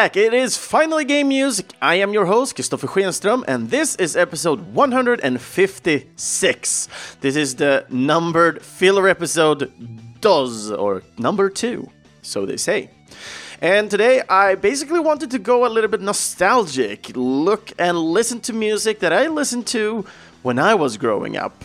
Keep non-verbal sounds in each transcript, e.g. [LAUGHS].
Back. It is finally game music. I am your host, Kristoffer Schenström, and this is episode 156. This is the numbered filler episode DOS, or number two, so they say. And today I basically wanted to go a little bit nostalgic, look and listen to music that I listened to when I was growing up.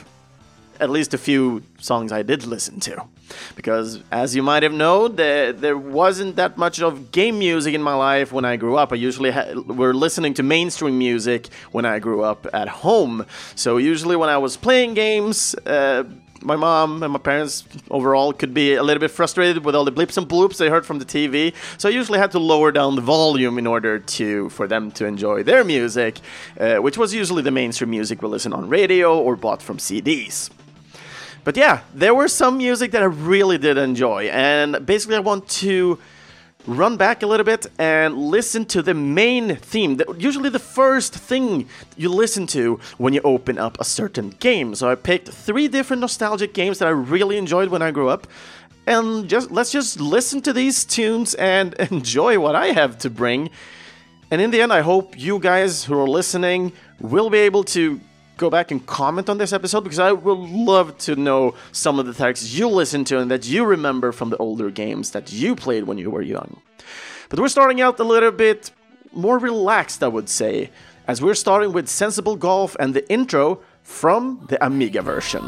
At least a few songs I did listen to because as you might have known, there, there wasn't that much of game music in my life when I grew up. I usually were listening to mainstream music when I grew up at home. So usually when I was playing games, uh, my mom and my parents overall could be a little bit frustrated with all the blips and bloops they heard from the TV. So I usually had to lower down the volume in order to for them to enjoy their music, uh, which was usually the mainstream music we listen on radio or bought from CDs. But yeah, there were some music that I really did enjoy, and basically I want to run back a little bit and listen to the main theme. That usually the first thing you listen to when you open up a certain game. So I picked three different nostalgic games that I really enjoyed when I grew up. And just let's just listen to these tunes and [LAUGHS] enjoy what I have to bring. And in the end, I hope you guys who are listening will be able to go back and comment on this episode because I would love to know some of the tracks you listen to and that you remember from the older games that you played when you were young. But we're starting out a little bit more relaxed, I would say, as we're starting with Sensible Golf and the intro from the Amiga version.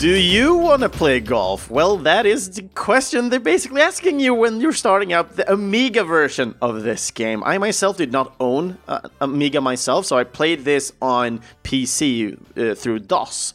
Do you want to play golf? Well, that is the question they're basically asking you when you're starting up the Amiga version of this game. I myself did not own uh, Amiga myself, so I played this on PC uh, through DOS.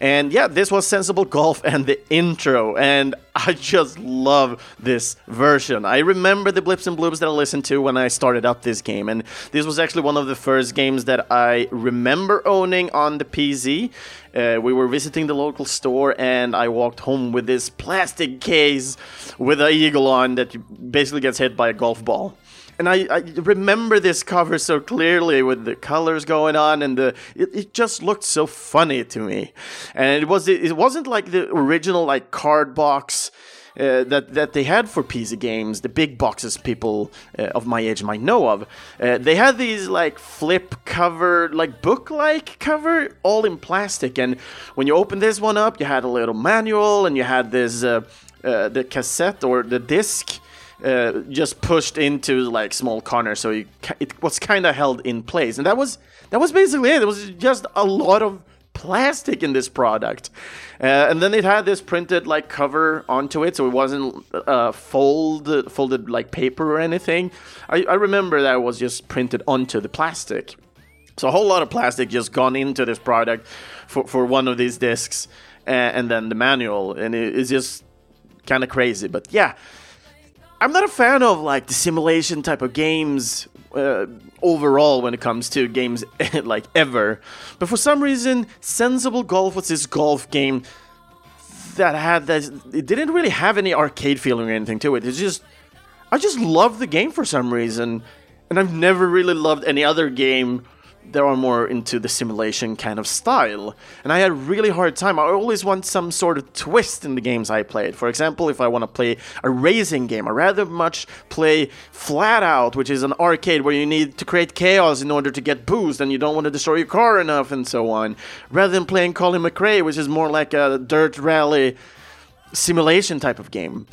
And yeah, this was Sensible Golf and the intro, and I just love this version. I remember the blips and bloops that I listened to when I started up this game, and this was actually one of the first games that I remember owning on the PC. Uh, we were visiting the local store, and I walked home with this plastic case with an eagle on that basically gets hit by a golf ball. And I, I remember this cover so clearly with the colors going on, and the it, it just looked so funny to me. And it was it wasn't like the original like card box uh, that that they had for PC games, the big boxes people uh, of my age might know of. Uh, they had these like flip cover, like book like cover, all in plastic. And when you open this one up, you had a little manual, and you had this uh, uh, the cassette or the disc. Uh, just pushed into like small corner, so you, it was kind of held in place, and that was that was basically it. It was just a lot of plastic in this product. Uh, and then it had this printed like cover onto it, so it wasn't uh, fold, folded like paper or anything. I, I remember that was just printed onto the plastic. So a whole lot of plastic just gone into this product for, for one of these discs, and, and then the manual, and it, it's just kind of crazy. But yeah, I'm not a fan of like the simulation type of games uh, overall when it comes to games [LAUGHS] like ever. But for some reason, Sensible Golf was this golf game that had that it didn't really have any arcade feeling or anything to it. It's just I just loved the game for some reason, and I've never really loved any other game they are more into the simulation kind of style. And I had a really hard time. I always want some sort of twist in the games I played. For example, if I want to play a racing game, I rather much play Flat Out, which is an arcade where you need to create chaos in order to get boost and you don't want to destroy your car enough and so on, rather than playing Colin McRae, which is more like a dirt rally simulation type of game.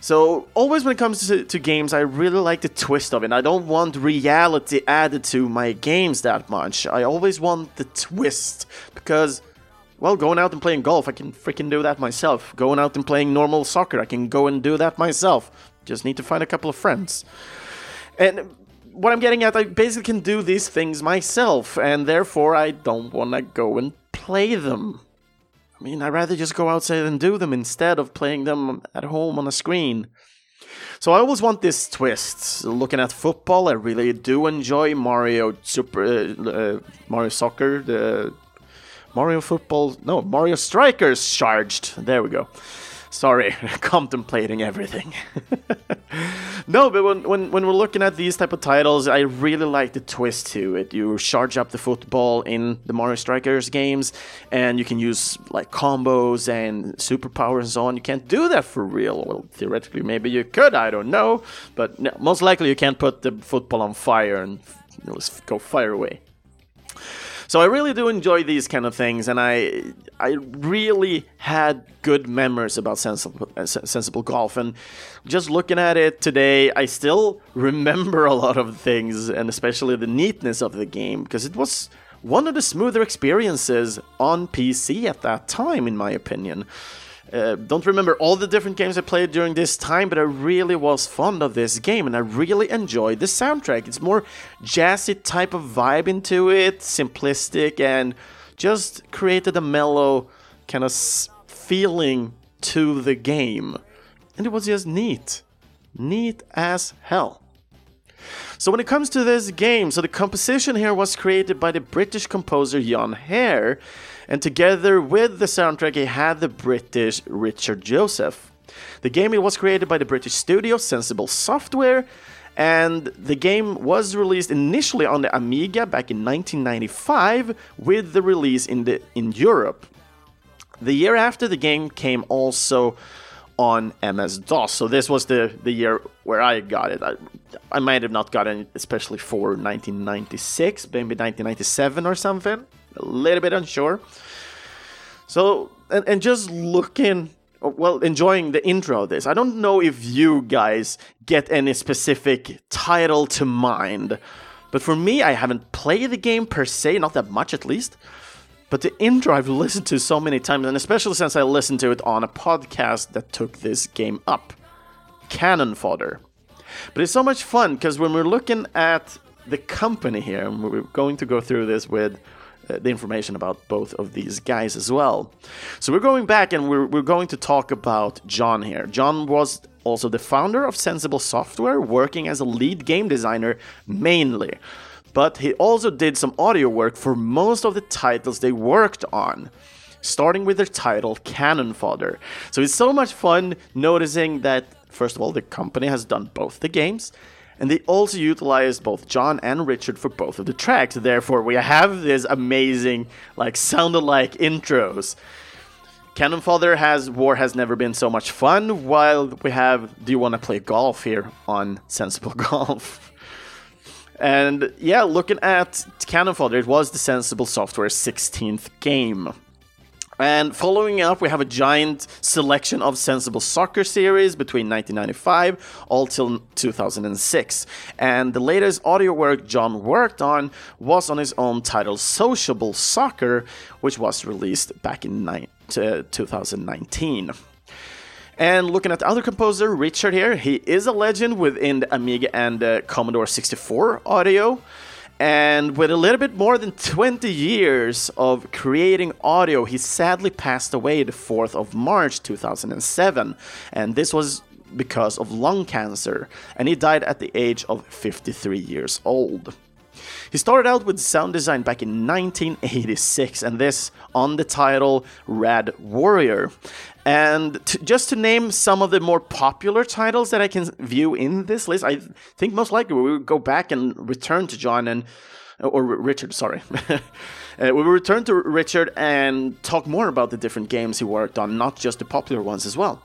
So always when it comes to, to, games, I really like the twist of it. I don't want reality added to my games that much. I always want the twist because, well, going out and playing golf, I can freaking do that myself. Going out and playing normal soccer, I can go and do that myself. Just need to find a couple of friends. And what I'm getting at, I basically can do these things myself, and therefore I don't want to go and play them. I mean, I'd rather just go outside and do them instead of playing them at home on a screen. So I always want this twist. Looking at football, I really do enjoy Mario Super uh, uh, Mario Soccer, the Mario Football. No, Mario Strikers charged. There we go. Sorry, [LAUGHS] contemplating everything. [LAUGHS] [LAUGHS] no, but when, when, when we're looking at these type of titles, I really like the twist to it. You charge up the football in the Mario Strikers games, and you can use like combos and superpowers and so on. You can't do that for real. Well, theoretically, maybe you could. I don't know, but no, most likely you can't put the football on fire and you know, go fire away. So I really do enjoy these kind of things, and I I really had good memories about sensible uh, sensible golf. And just looking at it today, I still remember a lot of things, and especially the neatness of the game, because it was one of the smoother experiences on PC at that time, in my opinion. Uh, don't remember all the different games I played during this time, but I really was fond of this game and I really enjoyed the soundtrack. It's more jazzy type of vibe into it, simplistic, and just created a mellow kind of feeling to the game. And it was just neat. Neat as hell. So when it comes to this game, so the composition here was created by the British composer Jon Hare, and together with the soundtrack, he had the British Richard Joseph. The game it was created by the British studio Sensible Software, and the game was released initially on the Amiga back in 1995, with the release in the in Europe. The year after, the game came also on MS DOS. So this was the, the year where I got it. I, I might have not gotten it, especially for 1996, maybe 1997 or something a little bit unsure. So, and, and just looking, well, enjoying the intro of this. I don't know if you guys get any specific title to mind, but for me, I haven't played the game per se, not that much at least. But the intro I've [LAUGHS] listened to so many times, and especially since I listened to it on a podcast that took this game up Cannon Fodder. But it's so much fun because when we're looking at the company here, and we're going to go through this with Uh, the information about both of these guys as well. So we're going back and we're, we're going to talk about Jon here. Jon was also the founder of Sensible Software, working as a lead game designer mainly. But he also did some audio work for most of the titles they worked on starting with their title Cannon Fodder. So it's so much fun noticing that, first of all, the company has done both the games and they also utilized both Jon and Richard for both of the tracks. Therefore, we have this amazing, like, sound alike intros. Cannon Fodder has War Has Never Been So Much Fun, while we have Do You Want to Play Golf here on Sensible [LAUGHS] Golf. and yeah, looking at Cannon Fodder, it was the Sensible Software 16th game. And following up, we have a giant selection of Sensible Soccer series between 1995 all till 2006. And the latest audio work Jon worked on was on his own title Sociable Soccer, which was released back in ni- 2019. And looking at the other composer, Richard here, he is a legend within the Amiga and the Commodore 64 audio. And with a little bit more than 20 years of creating audio, he sadly passed away the 4th of March 2007. And this was because of lung cancer, and he died at the age of 53 years old. He started out with sound design back in 1986, and this on the title Rad Warrior. And just to name some of the more popular titles that I can view in this list, I think most likely we will go back and return to Jon and or Richard, sorry. [LAUGHS] uh, we will return to Richard and talk more about the different games he worked on, not just the popular ones as well.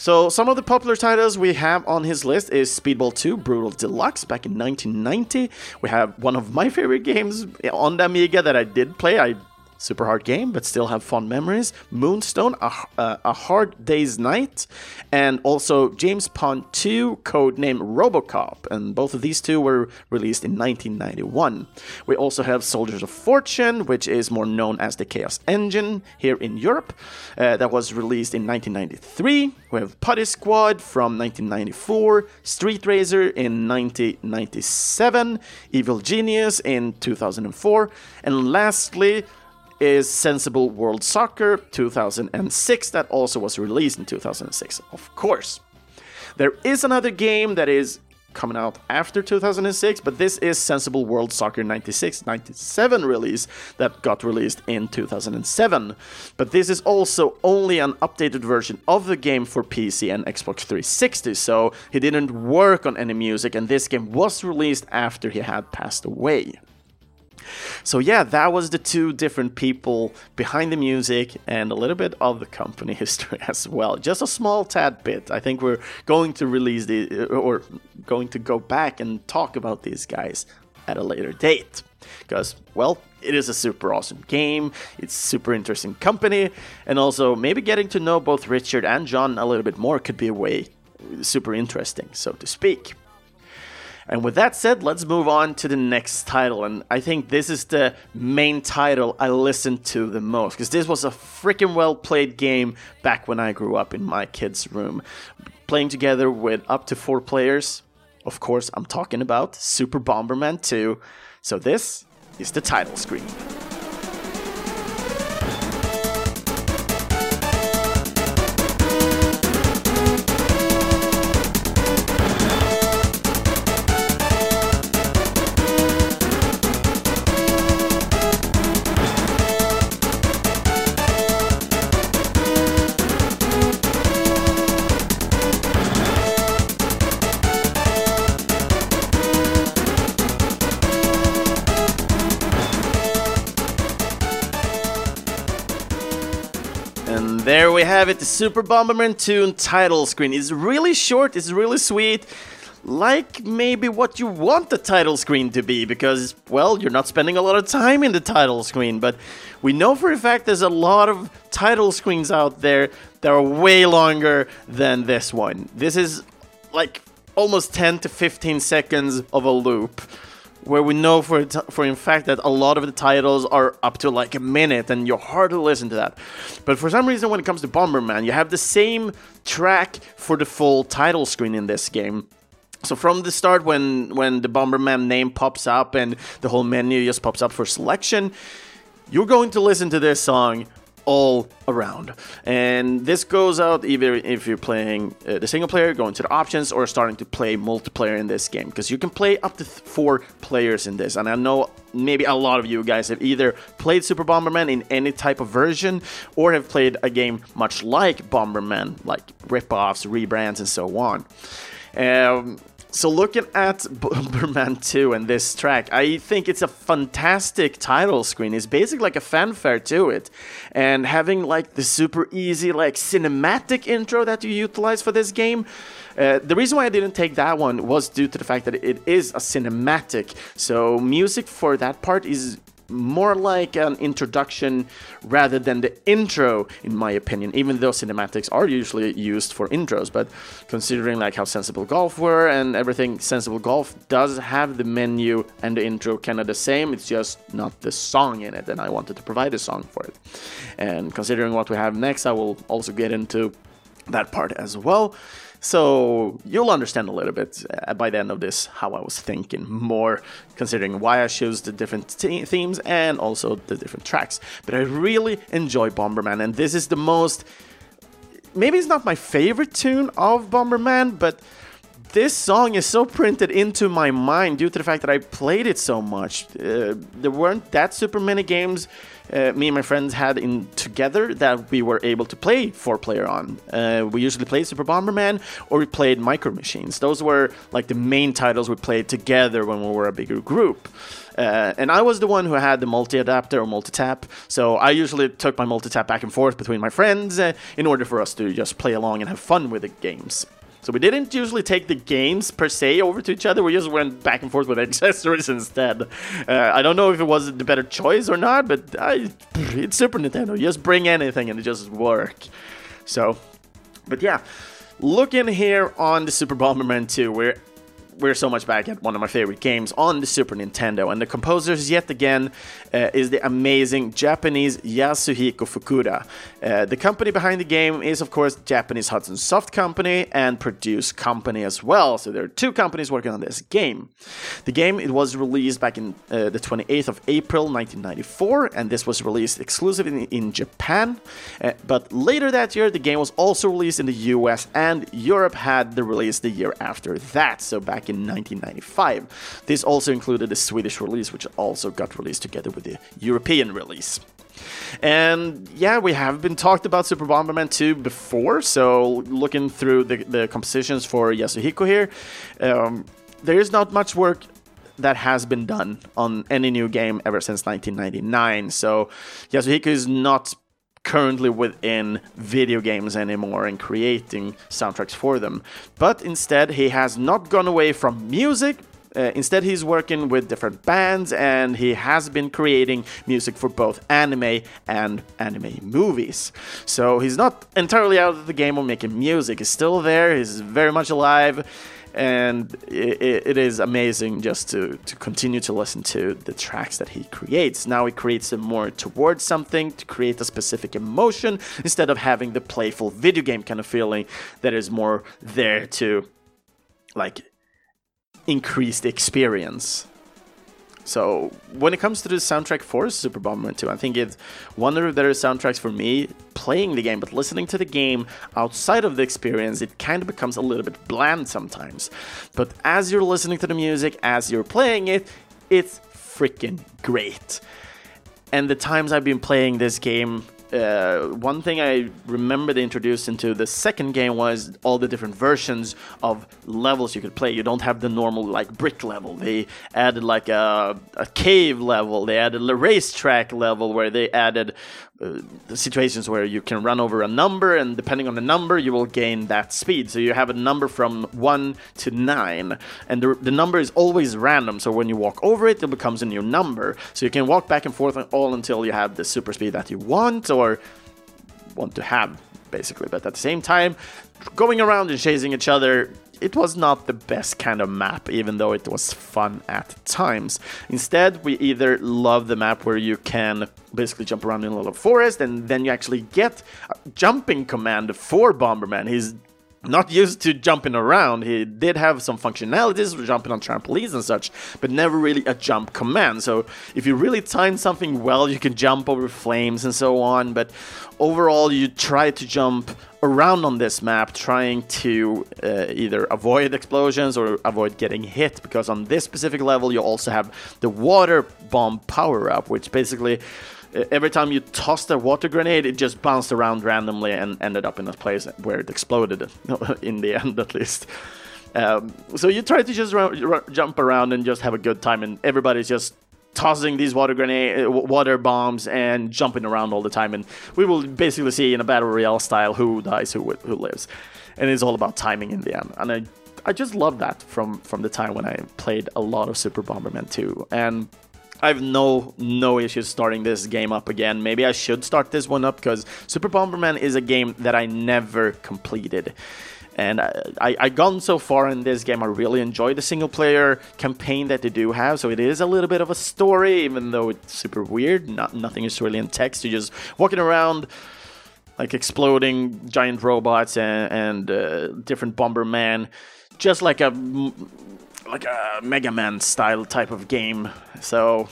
So, some of the popular titles we have on his list is Speedball 2 Brutal Deluxe back in 1990. We have one of my [LAUGHS] favorite games on the Amiga that I did play. I super hard game, but still have fond memories. Moonstone, a, uh, a Hard Day's Knight, and also James Pond 2, codename Robocop, and both of these two were released in 1991. We also have Soldiers of Fortune, which is more known as the Chaos Engine here in Europe, uh, that was released in 1993. We have Putty Squad from 1994, Street Racer in 1997, Evil Genius in 2004, and lastly, is Sensible World Soccer 2006 that also was released in 2006, of course. There is another game that is coming out after 2006, but this is Sensible World Soccer 96 97 release that got released in 2007. But this is also only an updated version of the game for PC and Xbox 360, so he didn't work on any music, and this game was released after he had passed away. So yeah, that was the two different people behind the music and a little bit of the company [LAUGHS] history as well. Just a small tad bit. I think we're going to release the uh, or going to go back and talk about these guys at a later date. Because, well, it is a super awesome game, it's super interesting company, and also maybe getting to know both Richard and Jon a little bit more could be a way uh, super interesting, so to speak. And with that said, let's move on to the next title. And I think this is the main title I listened to the most because this was a freaking well played game back when I grew up in my kid's room. Playing together with up to four players. Of course, I'm talking about Super Bomberman 2. So this is the title screen. We have it, the Super Bomberman 2 title screen. It's really short, it's really sweet, like maybe what you want the title screen to be, because, well, you're not spending a lot of time in the title screen, but we know for a fact there's a lot of title screens out there that are way longer than this one. This is like almost 10 to 15 seconds of a loop where we know for for in fact that a lot of the titles are up to like a minute and you're hard to listen to that. But for some reason when it comes to Bomberman, you have the same track for the full title screen in this game. So from the start when when the Bomberman name pops up and the whole menu just pops up for selection, you're going to listen to this song all around. And this goes out either if you're playing uh, the single player, going to the options, or starting to play multiplayer in this game. Because you can play up to four players in this. And I know maybe a lot of you guys have either played Super Bomberman in any type of version, or have played a game much like Bomberman, like rip-offs, rebrands, and so on. Um, so looking at [LAUGHS] Bomberman 2 and this track, I think it's a fantastic title screen. It's basically like a fanfare to it. And having like the super easy like cinematic intro that you utilize for this game, uh, the reason why I didn't take that one was due to the fact that it is a cinematic. So music for that part is more like an introduction rather than the intro, in my opinion, even though cinematics are usually used for intros. But considering like how Sensible Golf were and everything, Sensible Golf does have the menu and the intro kind of the same, it's just not the song in it, and I wanted to provide a song for it. And considering what we have next, I will also get into that part as well. So you'll understand a little bit uh, by the end of this how I was thinking more, considering why I chose the different themes and also the different tracks. But I really enjoy Bomberman, and this is the most. Maybe it's not my favorite tune of Bomberman, but this song is so printed into my mind due to the fact that I played it so much. Uh, there weren't that super many games uh, me and my friends had in together that we were able to play four player on. Uh, we usually played Super Bomberman or we played Micro Machines. Those were like the main titles we played together when we were a bigger group. Uh, and I was the one who had the multi adapter or multi tap, so I usually took my multi tap back and forth between my friends uh, in order for us to just play along and have fun with the games. So we didn't usually take the games per se over to each other. We just went back and forth with [LAUGHS] accessories instead. Uh, I don't know if it was the better choice or not, but I, it's Super Nintendo. You just bring anything and it just work. So, but yeah, looking here on the Super Bomberman 2, we're we're so much back at one of my favorite games on the Super Nintendo, and the composers yet again uh, is the amazing Japanese Yasuhiko Fukuda. Uh, the company behind the game is, of course, Japanese Hudson Soft Company and Produce Company as well. So there are two companies working on this game. The game it was released back in uh, the 28th of April 1994, and this was released exclusively in, in Japan. Uh, but later that year, the game was also released in the US, and Europe had the release the year after that. So in 1995. This also included a Swedish release, which also got released together with the European release. And yeah, we have been talked about Super Bomberman 2 before, so looking through the, the compositions for Yasuhiko here, um, there is not much work that has been done on any new game ever since 1999. So Yasuhiko is not currently within video games anymore and creating soundtracks for them. But instead, he has not gone away from music. Uh, instead, he's working with different bands and he has been creating music for both anime and anime movies. So he's not entirely out of the game of making music, he's still there, he's very much alive and it, it is amazing just to, to continue to listen to the tracks that he creates. Now he creates them more towards something to create a specific emotion instead of having the playful video game kind of feeling that is more there to like increase the experience. So when it comes to the soundtrack for Super Bomberman 2, I think it's one of the better soundtracks for me playing the game, but listening to the game outside of the experience, it kind of becomes a little bit bland sometimes. But as you're listening to the music, as you're playing it, it's freaking great. And the times I've been playing this game uh, one thing I remember they introduced into the second game was all the different versions of levels you could play. You don't have the normal like brick level. They added like a, a cave level. They added a racetrack level where they added uh, situations where you can run over a number, and depending on the number, you will gain that speed. So you have a number from 1 to 9, and the, the number is always random. So when you walk over it, it becomes a new number. So you can walk back and forth all until you have the super speed that you want or want to have, basically. But at the same time, going around and chasing each other it was not the best kind of map, even though it was fun at times. Instead, we either love the map where you can basically jump around in a little forest, and then you actually get a jumping command for Bomberman. He's not used to jumping around. He did have some functionalities for jumping on trampolines and such, but never really a jump command. So if you really time something well, you can jump over flames and so on. But overall, you try to jump around on this map, trying to uh, either avoid explosions or avoid getting hit. Because on this specific level, you also have the water bomb power up, which basically every time you tossed a water grenade, it just bounced around randomly and ended up in a place where it exploded, [LAUGHS] in the end at least. Um, so you try to just jump around and just have a good time, and everybody's just tossing these water grenade, uh, water bombs, and jumping around all the time. And we will basically see in a battle royale style who dies, who who lives, and it's all about timing in the end. And I I just love that from from the time when I played a lot of Super Bomberman 2, and I have no no issues starting this game up again. Maybe I should start this one up because Super Bomberman is a game that I never completed. And I, I, I gone so far in this game, I really enjoy the single player campaign that they do have. So it is a little bit of a story, even though it's super weird. Not nothing is really in text. You're just walking around, like exploding giant robots and, and uh, different Bomberman, just like a like a Mega Man style type of game. So,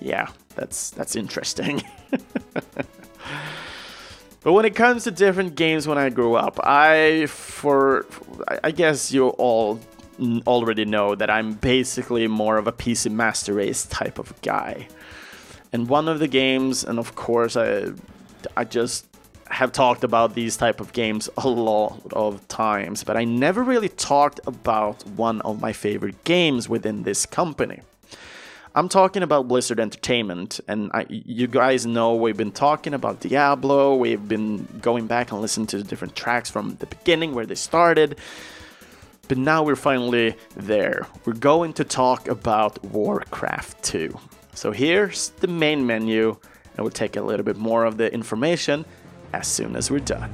yeah, that's that's interesting. [LAUGHS] but when it comes to different games when I grew up, I for I guess you all already know that I'm basically more of a PC Master Race type of guy. And one of the games, and of course, I, I just have talked about these type of games a lot of times, but I never really talked about one of my favorite games within this company. I'm talking about Blizzard Entertainment, and I, you guys know we've been talking about Diablo. We've been going back and listening to the different tracks from the beginning where they started. But now we're finally there. We're going to talk about Warcraft 2. So here's the main menu, and we'll take a little bit more of the information as soon as we're done.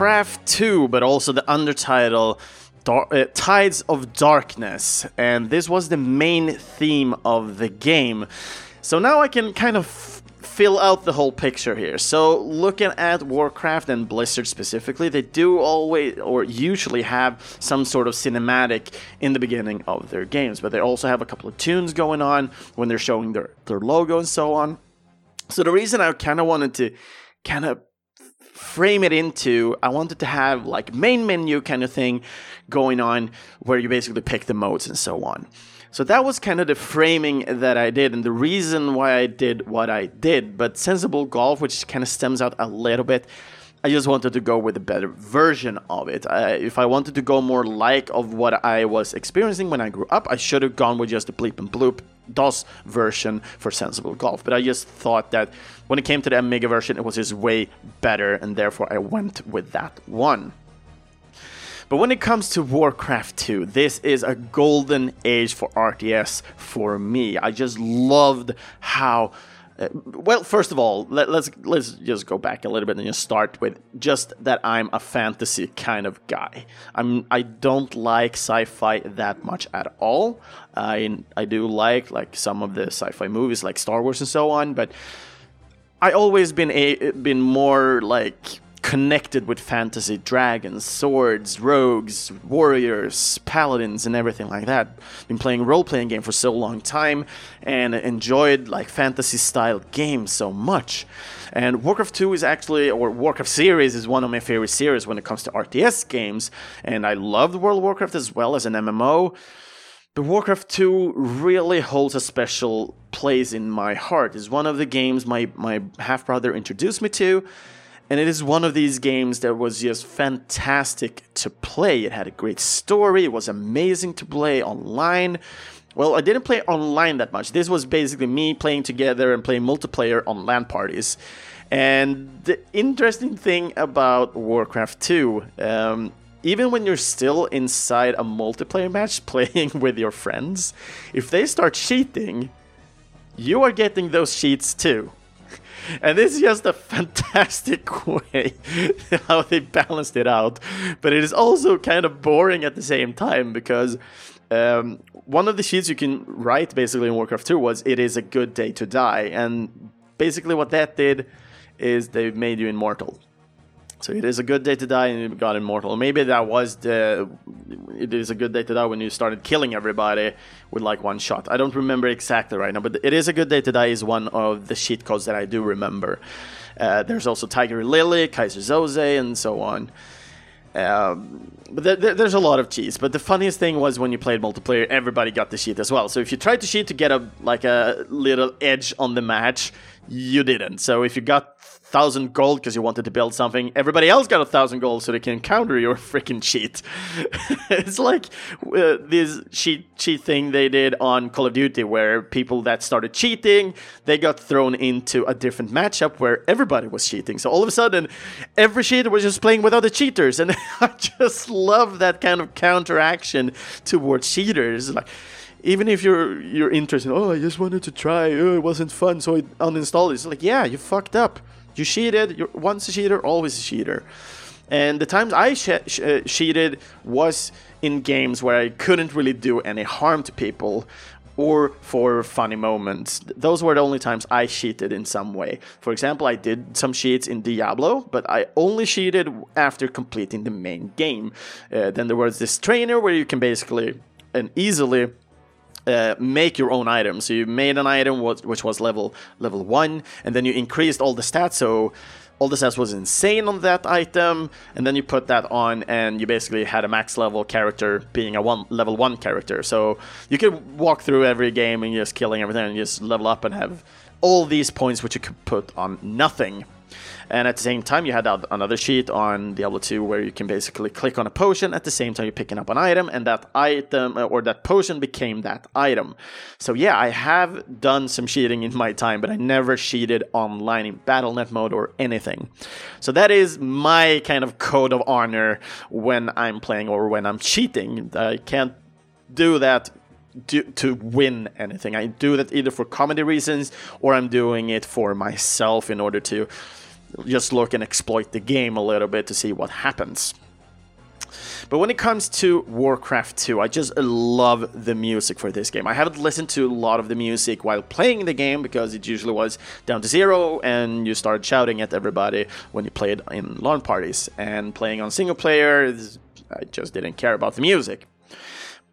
Warcraft 2, but also the undertitle Dar- uh, Tides of Darkness, and this was the main theme of the game. So now I can kind of f- fill out the whole picture here. So looking at Warcraft and Blizzard specifically, they do always or usually have some sort of cinematic in the beginning of their games, but they also have a couple of tunes going on when they're showing their their logo and so on. So the reason I kind of wanted to kind of frame it into I wanted to have like main menu kind of thing going on where you basically pick the modes and so on. So that was kind of the framing that I did and the reason why I did what I did. But Sensible Golf, which kind of stems out a little bit, I just wanted to go with a better version of it. Uh, if I wanted to go more like of what I was experiencing when I grew up, I should have gone with just the bleep and bloop DOS version for Sensible Golf. But I just thought that when it came to the Amiga version, it was just way better, and therefore I went with that one. But when it comes to Warcraft 2, this is a golden age for RTS for me. I just loved how Uh, well, first of all, let, us let's just go back a little bit and just start with just that I'm a fantasy kind of guy. I'm I don't like sci-fi that much at all. I I do like like some of the sci-fi movies like Star Wars and so on, but I always been a been more like connected with fantasy dragons, swords, rogues, warriors, paladins, and everything like that. Been playing role playing game for so long time and enjoyed like fantasy style games so much. And Warcraft 2 is actually, or Warcraft series is one of my favorite series when it comes to RTS games. And I loved World of Warcraft as well as an MMO. But Warcraft 2 really holds a special place in my heart. It's one of the games my, my half brother introduced me to and it is one of these games that was just fantastic to play. It had a great story, it was amazing to play online. Well, I didn't play online that much. This was basically me playing together and playing multiplayer on LAN parties. And the interesting thing about Warcraft 2, um, even when you're still inside a multiplayer match [LAUGHS] playing with your friends, if they start cheating, you are getting those cheats too and this is just a fantastic [LAUGHS] way [LAUGHS] how they balanced it out. But it is also kind of boring at the same time because um, one of the sheets you can write basically in Warcraft 2 was "It is a good day to die," and basically what that did is they made you immortal. So it is a good day to die, and you got immortal. Maybe that was the. It is a good day to die when you started killing everybody with like one shot. I don't remember exactly right now, but it is a good day to die is one of the cheat codes that I do remember. Uh, there's also Tiger Lily, Kaiser Soze, and so on. Um, but th- th- there's a lot of cheats. But the funniest thing was when you played multiplayer, everybody got the cheat as well. So if you tried to cheat to get a like a little edge on the match, you didn't. So if you got thousand gold because you wanted to build something, everybody else got a thousand gold so they can counter your [LAUGHS] freaking cheat. [LAUGHS] it's like uh, this cheat cheat thing they did on Call of Duty, where people that started cheating they got thrown into a different matchup where everybody was cheating. So all of a sudden, every cheater was just playing with other cheaters, and [LAUGHS] I just love that kind of counteraction towards cheaters. Like even if you're you're interested, oh, I just wanted to try, oh, it wasn't fun, so I uninstalled it. It's like, yeah, you fucked up. You cheated. You're once a cheater, always a cheater. And the times I uh, cheated was in games where I couldn't really do any harm to people or for funny moments. Those were the only times I cheated in some way. For example, I did some cheats in Diablo, but I only cheated after completing the main game. Uh, then there was this trainer where you can basically and easily uh, make your own item. So you made an item which was level level one, and then you increased all the stats. So all the stats was insane on that item, and then you put that on, and you basically had a max level character being a one level one character. So you could walk through every game and just killing everything, and just level up and have all these points which you could put on nothing. And at the same time, you had another sheet on Diablo 2 where you can basically click on a potion at the same time you're picking up an item, and that item uh, or that potion became that item. So yeah, I have done some cheating in my time, but I never cheated online in Battle.net mode or anything. So that is my kind of code of honor when I'm playing or when I'm cheating. I can't do that do, to win anything. I do that either for comedy reasons or I'm doing it for myself in order to just look and exploit the game a little bit to see what happens. But when it comes to Warcraft 2, I just love the music for this game. I haven't listened to a lot of the music while playing the game because it usually was down to zero and you start shouting at everybody when you played in LAN parties. And playing on single player, I just didn't care about the music.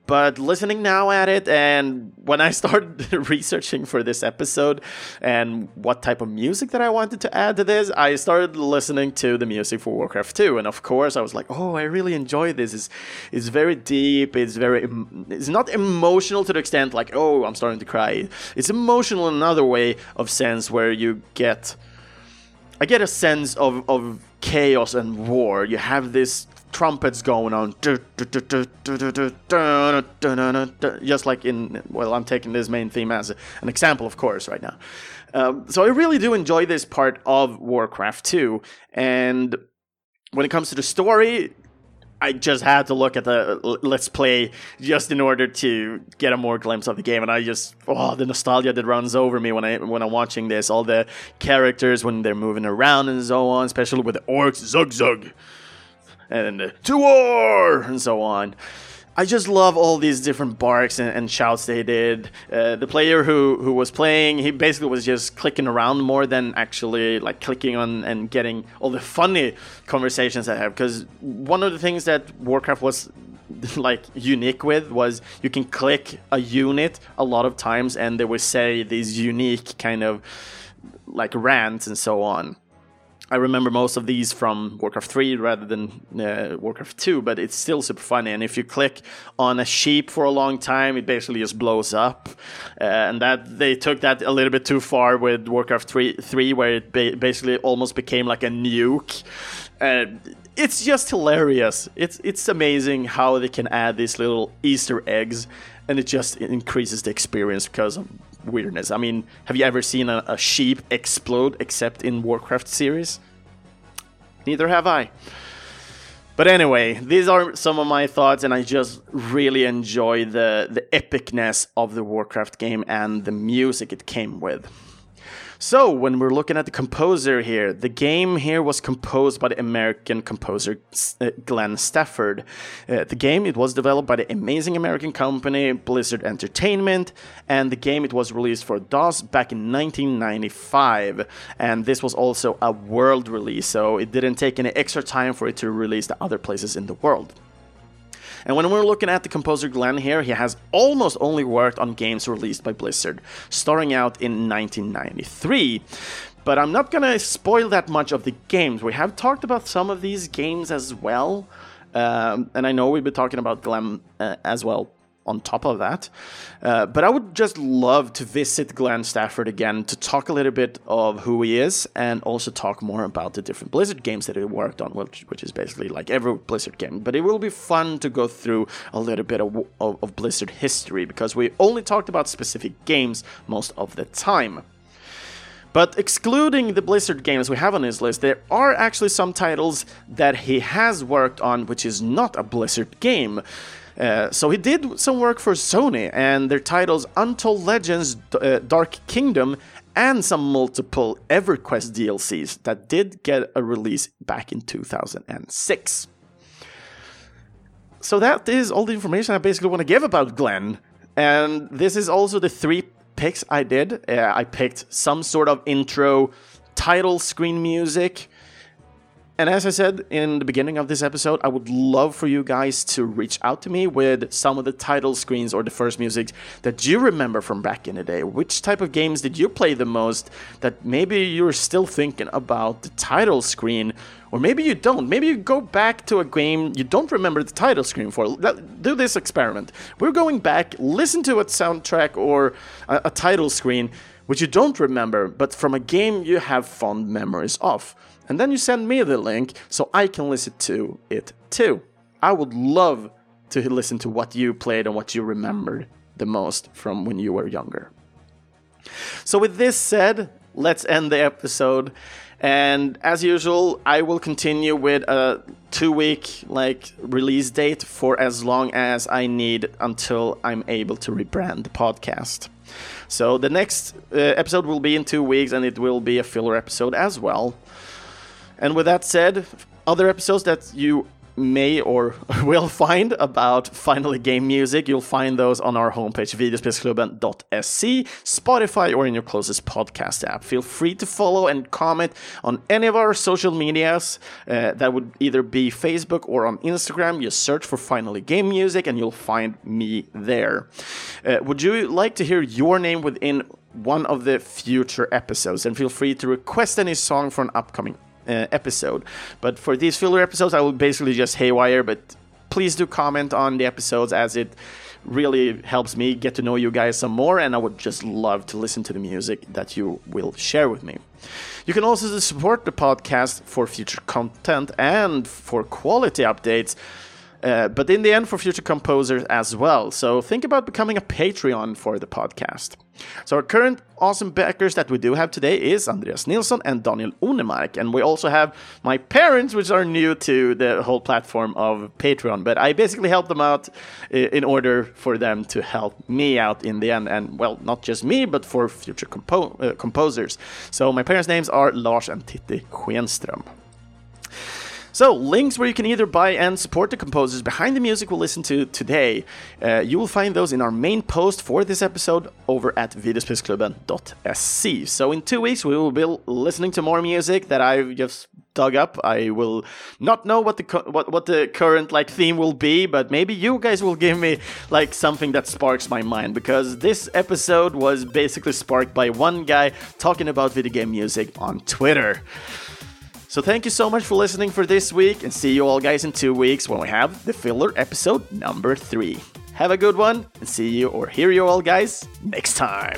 But listening now at it, and when I started [LAUGHS] researching for this episode and what type of music that I wanted to add to this, I started listening to the music for Warcraft 2. And of course, I was like, oh, I really enjoy this. It's, it's very deep. It's very, it's not emotional to the extent like, oh, I'm starting to cry. It's emotional in another way of sense where you get, I get a sense of, of chaos and war. You have this trumpets going on, just like in. Well, I'm taking this main theme as an example, of course, right now. Um, so I really do enjoy this part of Warcraft 2, and when it comes to the story, I just had to look at the let's play just in order to get a more glimpse of the game, and I just oh the nostalgia that runs over me when I when I'm watching this. All the characters when they're moving around and so on, especially with the orcs, zug zug and to war and so on. I just love all these different barks and, and shouts they did. Uh, the player who, who was playing, he basically was just clicking around more than actually like clicking on and getting all the funny conversations I have. Because one of the things that Warcraft was [LAUGHS] like unique with was you can click a unit a lot of times and they would say these unique kind of like rants and so on. I remember most of these from Warcraft 3 rather than uh, Warcraft 2, but it's still super funny. And if you click on a sheep for a long time, it basically just blows up. Uh, and that they took that a little bit too far with Warcraft 3, 3 where it ba- basically almost became like a nuke. Uh, it's just hilarious. It's it's amazing how they can add these little Easter eggs, and it just increases the experience because of weirdness. I mean, have you ever seen a, a sheep explode except in Warcraft series? Neither have I. But anyway, these are some of my thoughts, and I just really enjoy the the epicness of the Warcraft game and the music it came with. So, when we're looking at the composer here, the game here was composed by the American composer uh, Glenn Stafford. Uh, the game it was developed by the amazing American company Blizzard Entertainment, and the game it was released for DOS back in 1995. And this was also a world release, so it didn't take any extra time for it to release to other places in the world. And when we're looking at the composer Glenn here, he has almost only worked on games released by Blizzard, starting out in 1993 but I'm not gonna spoil that much of the games. We have talked about some of these games as well, um, and I know we've been talking about Glenn uh, as well on top of that. Uh, but I would just love to visit Glenn Stafford again to talk a little bit of who he is and also talk more about the different Blizzard games that he worked on, which, which is basically like every Blizzard game. But it will be fun to go through a little bit of, of, of Blizzard history because we only talked about specific games most of the time. But excluding the Blizzard games we have on his list, there are actually some titles that he has worked on which is not a Blizzard game. Uh, so he did some work for Sony, and their titles Untold Legends uh, Dark Kingdom and some multiple EverQuest DLCs that did get a release back in 2006. So that is all the information I basically want to give about Glenn. And this is also the three picks I did. Uh, I picked some sort of intro title screen music. And as I said in the beginning of this episode, I would love for you guys to reach out to me with some of the title screens or the first music that you remember from back in the day. Which type of games did you play the most that maybe you're still thinking about the title screen? Or maybe you don't. Maybe you go back to a game you don't remember the title screen for. Do this experiment. We're going back, listen to a soundtrack or a, a title screen which you don't remember, but from a game you have fond memories of and then you send me the link so I can listen to it too. I would love to listen to what you played and what you remembered the most from when you were younger. So, with this said, let's end the episode. And as usual, I will continue with a two week like release date for as long as I need until I'm able to rebrand the podcast. So the next uh, episode will be in two weeks and it will be a filler episode as well. And with that said, other episodes that you may or [LAUGHS] will find about Finally Game music, you'll find those on our homepage, videospelsklubben.se, Spotify, or in your closest podcast app. Feel free to follow and comment on any of our social medias. Uh, that would either be Facebook or on Instagram. You search for Finally Game Music and you'll find me there. Uh, would you like to hear your name within one of the future episodes? And feel free to request any song for an upcoming uh, episode. But for these filler episodes, I will basically just haywire. But please do comment on the episodes as it really helps me get to know you guys some more. And I would just love to listen to the music that you will share with me. You can also support the podcast for future content and for quality updates uh, but in the end, for future composers as well. So think about becoming a Patreon for the podcast. So our current awesome backers that we do have today is Andreas Nilsson and Daniel Unemark, and we also have my parents, which are new to the whole platform of Patreon. But I basically help them out in order for them to help me out in the end, and well, not just me, but for future compo- uh, composers. So my parents' names are Lars and Titti Schenström. So, links where you can either buy and support the composers behind the music we'll listen to today. Uh, you will find those in our main post for this episode over at videospelsklubben.se. So, in two weeks, we will be listening to more music that I've just dug up. I will not know what the what what the current like theme will be, but maybe you guys will give me like something that sparks my mind because this episode was basically sparked by one guy talking about video game music on Twitter. So thank you so much for listening for this week, and see you all guys in two weeks when we have the filler episode number three. Have a good one, and see you or hear you all guys next time.